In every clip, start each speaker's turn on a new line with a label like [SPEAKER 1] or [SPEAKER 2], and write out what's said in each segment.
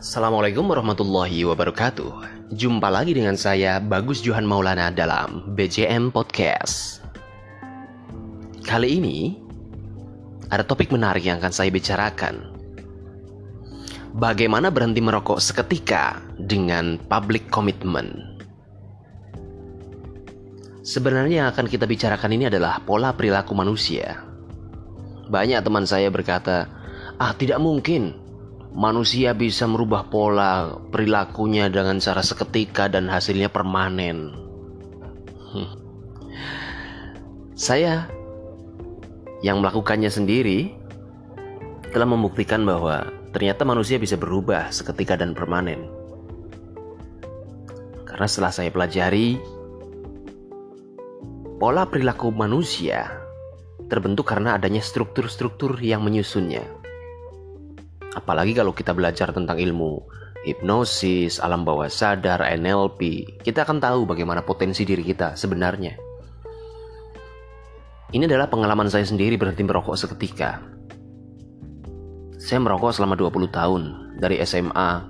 [SPEAKER 1] Assalamualaikum warahmatullahi wabarakatuh. Jumpa lagi dengan saya Bagus Johan Maulana dalam BJM Podcast. Kali ini ada topik menarik yang akan saya bicarakan. Bagaimana berhenti merokok seketika dengan public commitment? Sebenarnya yang akan kita bicarakan ini adalah pola perilaku manusia. Banyak teman saya berkata, "Ah, tidak mungkin manusia bisa merubah pola perilakunya dengan cara seketika dan hasilnya permanen. Hmm. Saya yang melakukannya sendiri telah membuktikan bahwa ternyata manusia bisa berubah seketika dan permanen. Karena setelah saya pelajari, pola perilaku manusia terbentuk karena adanya struktur-struktur yang menyusunnya. Apalagi kalau kita belajar tentang ilmu hipnosis, alam bawah sadar, NLP, kita akan tahu bagaimana potensi diri kita sebenarnya. Ini adalah pengalaman saya sendiri berhenti merokok seketika. Saya merokok selama 20 tahun dari SMA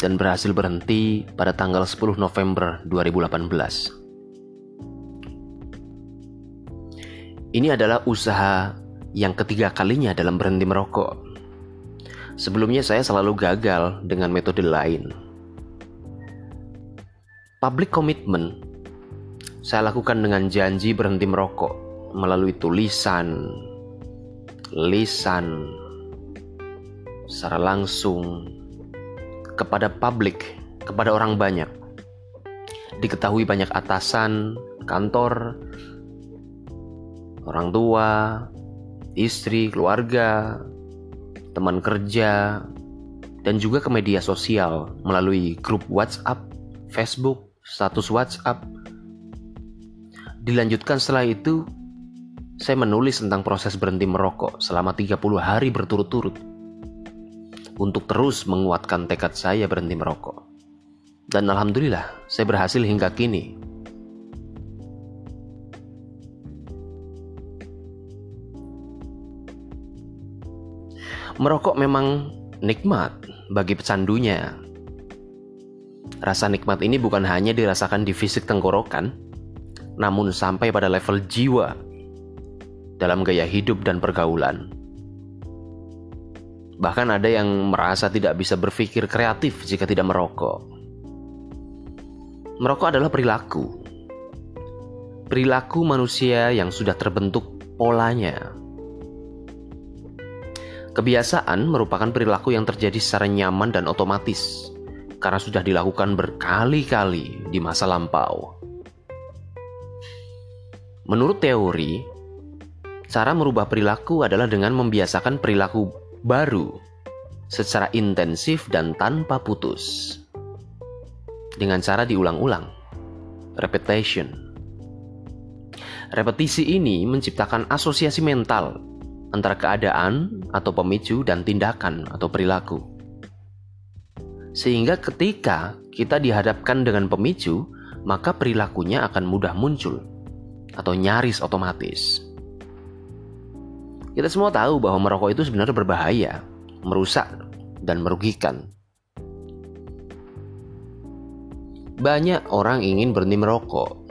[SPEAKER 1] dan berhasil berhenti pada tanggal 10 November 2018. Ini adalah usaha yang ketiga kalinya dalam berhenti merokok. Sebelumnya saya selalu gagal dengan metode lain. Public commitment saya lakukan dengan janji berhenti merokok melalui tulisan, lisan, secara langsung kepada publik, kepada orang banyak. Diketahui banyak atasan, kantor, orang tua, istri, keluarga, teman kerja, dan juga ke media sosial melalui grup WhatsApp, Facebook, status WhatsApp. Dilanjutkan setelah itu, saya menulis tentang proses berhenti merokok selama 30 hari berturut-turut untuk terus menguatkan tekad saya berhenti merokok. Dan alhamdulillah, saya berhasil hingga kini Merokok memang nikmat bagi pecandunya. Rasa nikmat ini bukan hanya dirasakan di fisik tenggorokan, namun sampai pada level jiwa dalam gaya hidup dan pergaulan. Bahkan ada yang merasa tidak bisa berpikir kreatif jika tidak merokok. Merokok adalah perilaku. Perilaku manusia yang sudah terbentuk polanya Kebiasaan merupakan perilaku yang terjadi secara nyaman dan otomatis karena sudah dilakukan berkali-kali di masa lampau. Menurut teori, cara merubah perilaku adalah dengan membiasakan perilaku baru secara intensif dan tanpa putus. Dengan cara diulang-ulang, repetition. Repetisi ini menciptakan asosiasi mental antara keadaan atau pemicu dan tindakan atau perilaku. Sehingga ketika kita dihadapkan dengan pemicu, maka perilakunya akan mudah muncul atau nyaris otomatis. Kita semua tahu bahwa merokok itu sebenarnya berbahaya, merusak, dan merugikan. Banyak orang ingin berhenti merokok.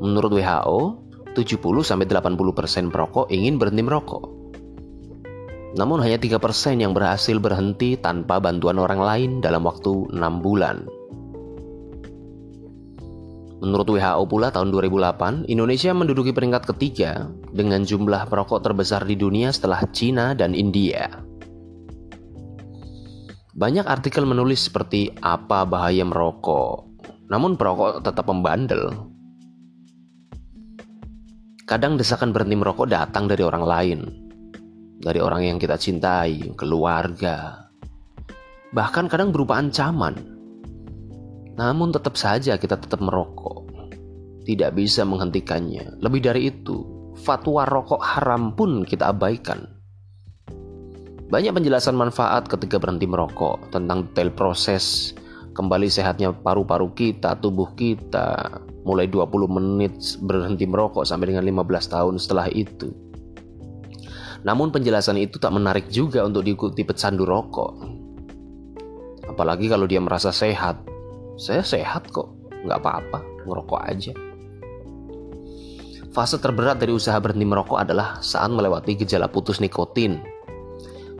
[SPEAKER 1] Menurut WHO, 70-80% perokok ingin berhenti merokok. Namun hanya 3% yang berhasil berhenti tanpa bantuan orang lain dalam waktu 6 bulan. Menurut WHO pula tahun 2008, Indonesia menduduki peringkat ketiga dengan jumlah perokok terbesar di dunia setelah Cina dan India. Banyak artikel menulis seperti apa bahaya merokok, namun perokok tetap membandel Kadang desakan berhenti merokok datang dari orang lain, dari orang yang kita cintai, keluarga, bahkan kadang berupa ancaman. Namun tetap saja kita tetap merokok, tidak bisa menghentikannya. Lebih dari itu, fatwa rokok haram pun kita abaikan. Banyak penjelasan manfaat ketika berhenti merokok tentang detail proses kembali sehatnya paru-paru kita, tubuh kita, mulai 20 menit berhenti merokok sampai dengan 15 tahun setelah itu. Namun penjelasan itu tak menarik juga untuk diikuti pecandu rokok. Apalagi kalau dia merasa sehat. Saya sehat kok, nggak apa-apa, ngerokok aja. Fase terberat dari usaha berhenti merokok adalah saat melewati gejala putus nikotin.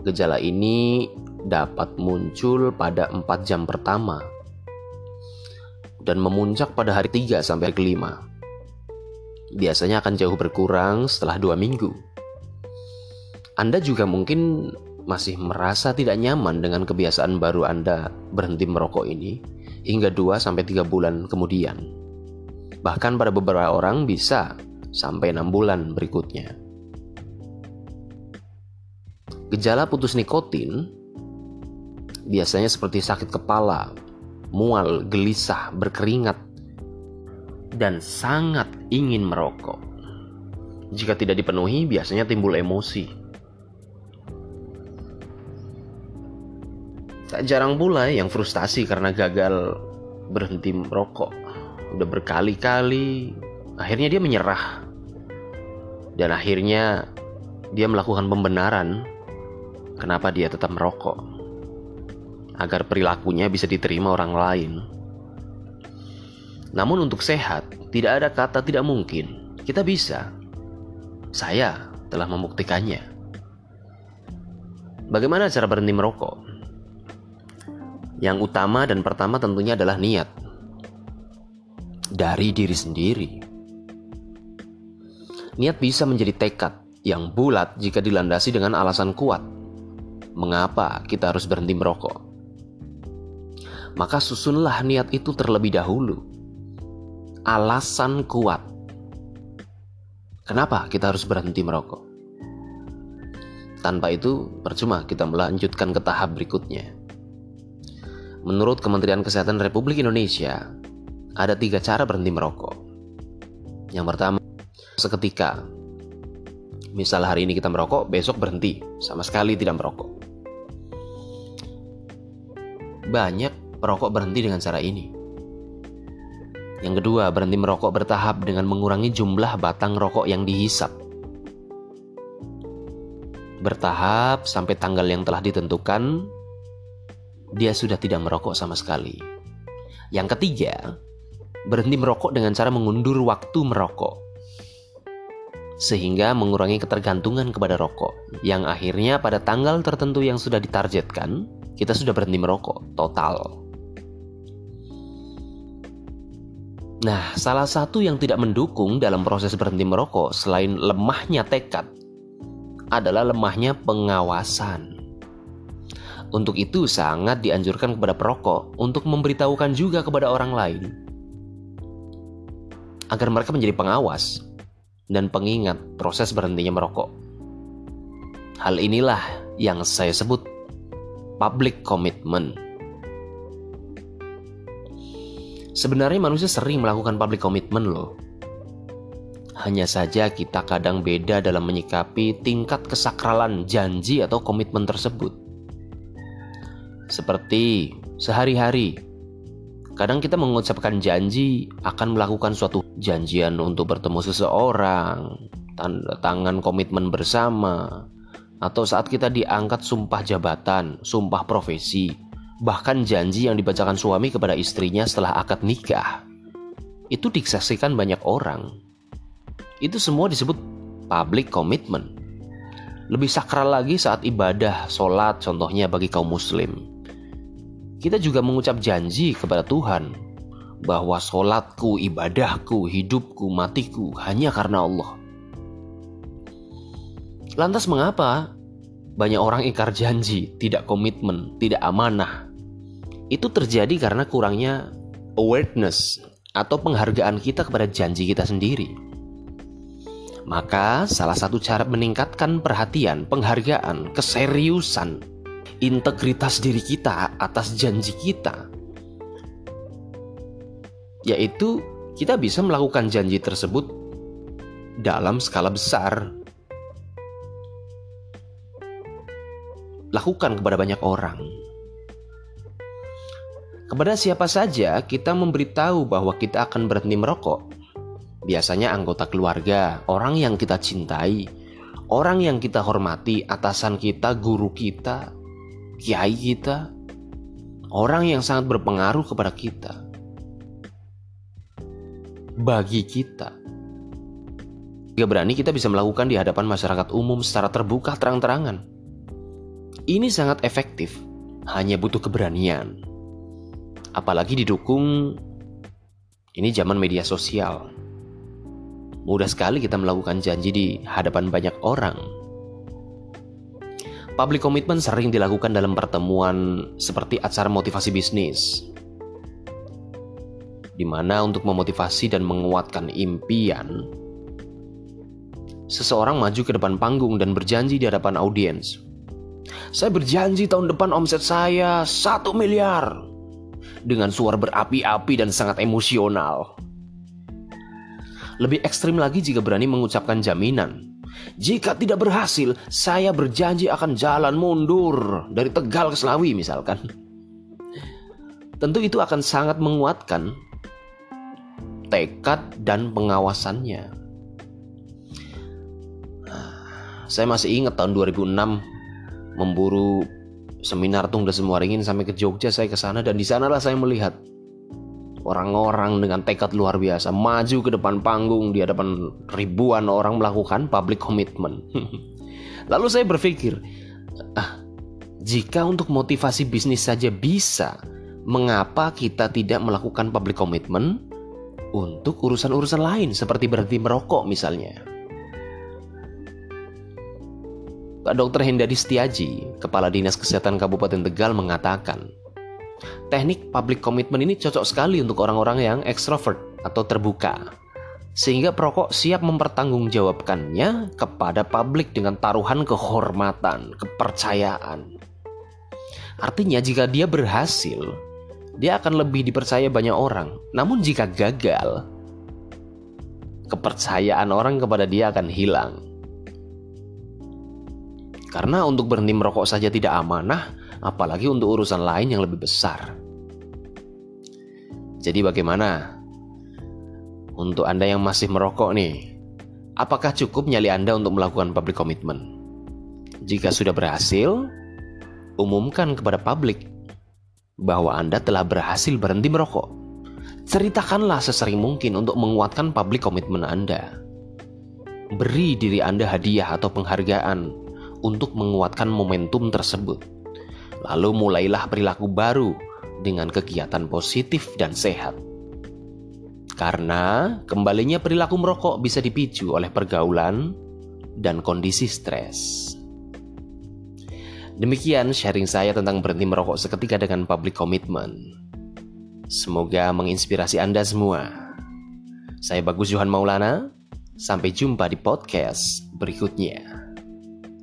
[SPEAKER 1] Gejala ini dapat muncul pada 4 jam pertama dan memuncak pada hari 3 sampai ke 5. Biasanya akan jauh berkurang setelah 2 minggu. Anda juga mungkin masih merasa tidak nyaman dengan kebiasaan baru Anda berhenti merokok ini hingga 2 sampai 3 bulan kemudian. Bahkan pada beberapa orang bisa sampai 6 bulan berikutnya. Gejala putus nikotin biasanya seperti sakit kepala, mual, gelisah, berkeringat, dan sangat ingin merokok. Jika tidak dipenuhi, biasanya timbul emosi. Tak jarang pula yang frustasi karena gagal berhenti merokok. Udah berkali-kali, akhirnya dia menyerah dan akhirnya dia melakukan pembenaran kenapa dia tetap merokok agar perilakunya bisa diterima orang lain. Namun untuk sehat, tidak ada kata tidak mungkin. Kita bisa. Saya telah membuktikannya. Bagaimana cara berhenti merokok? Yang utama dan pertama tentunya adalah niat. Dari diri sendiri. Niat bisa menjadi tekad yang bulat jika dilandasi dengan alasan kuat. Mengapa kita harus berhenti merokok? Maka susunlah niat itu terlebih dahulu. Alasan kuat. Kenapa kita harus berhenti merokok? Tanpa itu, percuma kita melanjutkan ke tahap berikutnya. Menurut Kementerian Kesehatan Republik Indonesia, ada tiga cara berhenti merokok. Yang pertama, seketika. Misal hari ini kita merokok, besok berhenti, sama sekali tidak merokok. Banyak perokok berhenti dengan cara ini. Yang kedua, berhenti merokok bertahap dengan mengurangi jumlah batang rokok yang dihisap. Bertahap sampai tanggal yang telah ditentukan, dia sudah tidak merokok sama sekali. Yang ketiga, berhenti merokok dengan cara mengundur waktu merokok sehingga mengurangi ketergantungan kepada rokok, yang akhirnya pada tanggal tertentu yang sudah ditargetkan, kita sudah berhenti merokok total. Nah, salah satu yang tidak mendukung dalam proses berhenti merokok selain lemahnya tekad adalah lemahnya pengawasan. Untuk itu sangat dianjurkan kepada perokok untuk memberitahukan juga kepada orang lain agar mereka menjadi pengawas dan pengingat proses berhentinya merokok. Hal inilah yang saya sebut public commitment. Sebenarnya manusia sering melakukan public commitment loh. Hanya saja kita kadang beda dalam menyikapi tingkat kesakralan janji atau komitmen tersebut. Seperti sehari-hari Kadang kita mengucapkan janji akan melakukan suatu janjian untuk bertemu seseorang, tanda tangan komitmen bersama, atau saat kita diangkat sumpah jabatan, sumpah profesi, bahkan janji yang dibacakan suami kepada istrinya setelah akad nikah. Itu disaksikan banyak orang. Itu semua disebut public commitment. Lebih sakral lagi saat ibadah, sholat contohnya bagi kaum muslim kita juga mengucap janji kepada Tuhan bahwa sholatku, ibadahku, hidupku, matiku hanya karena Allah. Lantas mengapa banyak orang ingkar janji, tidak komitmen, tidak amanah? Itu terjadi karena kurangnya awareness atau penghargaan kita kepada janji kita sendiri. Maka salah satu cara meningkatkan perhatian, penghargaan, keseriusan integritas diri kita atas janji kita, yaitu kita bisa melakukan janji tersebut dalam skala besar. Lakukan kepada banyak orang. Kepada siapa saja kita memberitahu bahwa kita akan berhenti merokok. Biasanya anggota keluarga, orang yang kita cintai, orang yang kita hormati, atasan kita, guru kita, kiai kita, orang yang sangat berpengaruh kepada kita. Bagi kita, jika berani kita bisa melakukan di hadapan masyarakat umum secara terbuka terang-terangan. Ini sangat efektif, hanya butuh keberanian. Apalagi didukung ini zaman media sosial. Mudah sekali kita melakukan janji di hadapan banyak orang. Public commitment sering dilakukan dalam pertemuan seperti acara motivasi bisnis, di mana untuk memotivasi dan menguatkan impian, seseorang maju ke depan panggung dan berjanji di hadapan audiens. Saya berjanji tahun depan omset saya satu miliar. Dengan suara berapi-api dan sangat emosional. Lebih ekstrim lagi jika berani mengucapkan jaminan jika tidak berhasil, saya berjanji akan jalan mundur dari Tegal ke Selawi misalkan. Tentu itu akan sangat menguatkan tekad dan pengawasannya. Saya masih ingat tahun 2006 memburu seminar Tunggal Semua Ringin sampai ke Jogja saya ke sana dan di sanalah saya melihat Orang-orang dengan tekad luar biasa maju ke depan panggung di hadapan ribuan orang melakukan public commitment. Lalu saya berpikir, ah, jika untuk motivasi bisnis saja bisa, mengapa kita tidak melakukan public commitment untuk urusan-urusan lain seperti berhenti merokok misalnya? Dr. Hendadi Setiaji, Kepala Dinas Kesehatan Kabupaten Tegal mengatakan, Teknik public commitment ini cocok sekali untuk orang-orang yang extrovert atau terbuka. Sehingga perokok siap mempertanggungjawabkannya kepada publik dengan taruhan kehormatan, kepercayaan. Artinya jika dia berhasil, dia akan lebih dipercaya banyak orang. Namun jika gagal, kepercayaan orang kepada dia akan hilang. Karena untuk berhenti merokok saja tidak amanah, apalagi untuk urusan lain yang lebih besar. Jadi bagaimana? Untuk Anda yang masih merokok nih, apakah cukup nyali Anda untuk melakukan public commitment? Jika sudah berhasil, umumkan kepada publik bahwa Anda telah berhasil berhenti merokok. Ceritakanlah sesering mungkin untuk menguatkan public commitment Anda. Beri diri Anda hadiah atau penghargaan untuk menguatkan momentum tersebut. Lalu mulailah perilaku baru dengan kegiatan positif dan sehat. Karena kembalinya perilaku merokok bisa dipicu oleh pergaulan dan kondisi stres. Demikian sharing saya tentang berhenti merokok seketika dengan public commitment. Semoga menginspirasi Anda semua. Saya Bagus Johan Maulana. Sampai jumpa di podcast berikutnya.